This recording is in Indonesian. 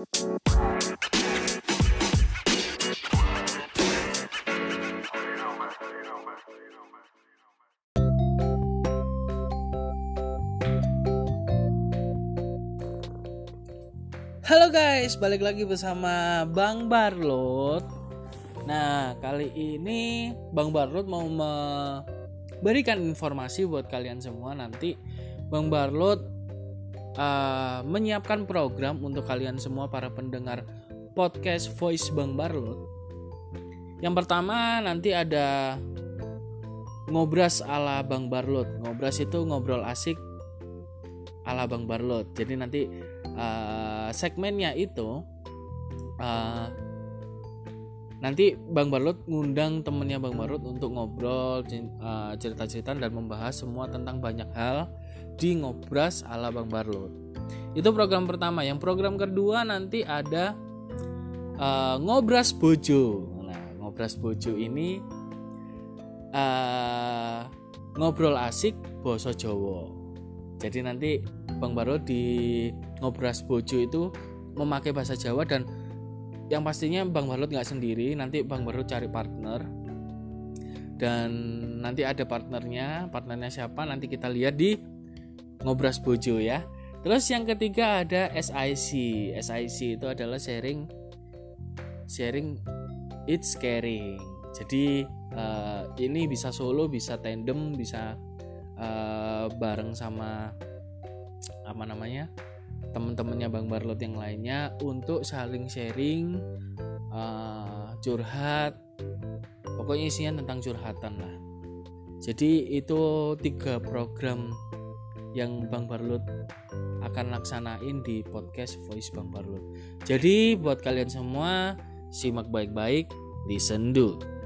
Halo guys, balik lagi bersama Bang Barlot. Nah, kali ini Bang Barlot mau memberikan informasi buat kalian semua nanti Bang Barlot uh, menyiapkan program untuk kalian semua para pendengar podcast Voice Bang Barlot. Yang pertama nanti ada ngobras ala Bang Barlot. Ngobras itu ngobrol asik ala Bang Barlot. Jadi nanti uh, segmennya itu uh, nanti Bang Barlot ngundang temennya Bang Barlot untuk ngobrol uh, cerita-cerita dan membahas semua tentang banyak hal di ngobras ala Bang Barlot itu program pertama. Yang program kedua nanti ada uh, ngobras bojo. Nah ngobras bojo ini uh, ngobrol asik boso Jowo jadi nanti Bang Baro di ngobras bojo itu memakai bahasa Jawa dan yang pastinya Bang Barut nggak sendiri nanti Bang Barut cari partner. Dan nanti ada partnernya partnernya siapa nanti kita lihat di ngobras bojo ya. Terus yang ketiga ada SIC SIC itu adalah sharing sharing it's caring. Jadi uh, ini bisa solo bisa tandem bisa uh, bareng sama apa namanya teman-temannya Bang Barlot yang lainnya untuk saling sharing uh, curhat. Pokoknya isinya tentang curhatan lah. Jadi itu tiga program yang Bang Barlot akan laksanain di podcast Voice Bang Barlot. Jadi buat kalian semua simak baik-baik listen dulu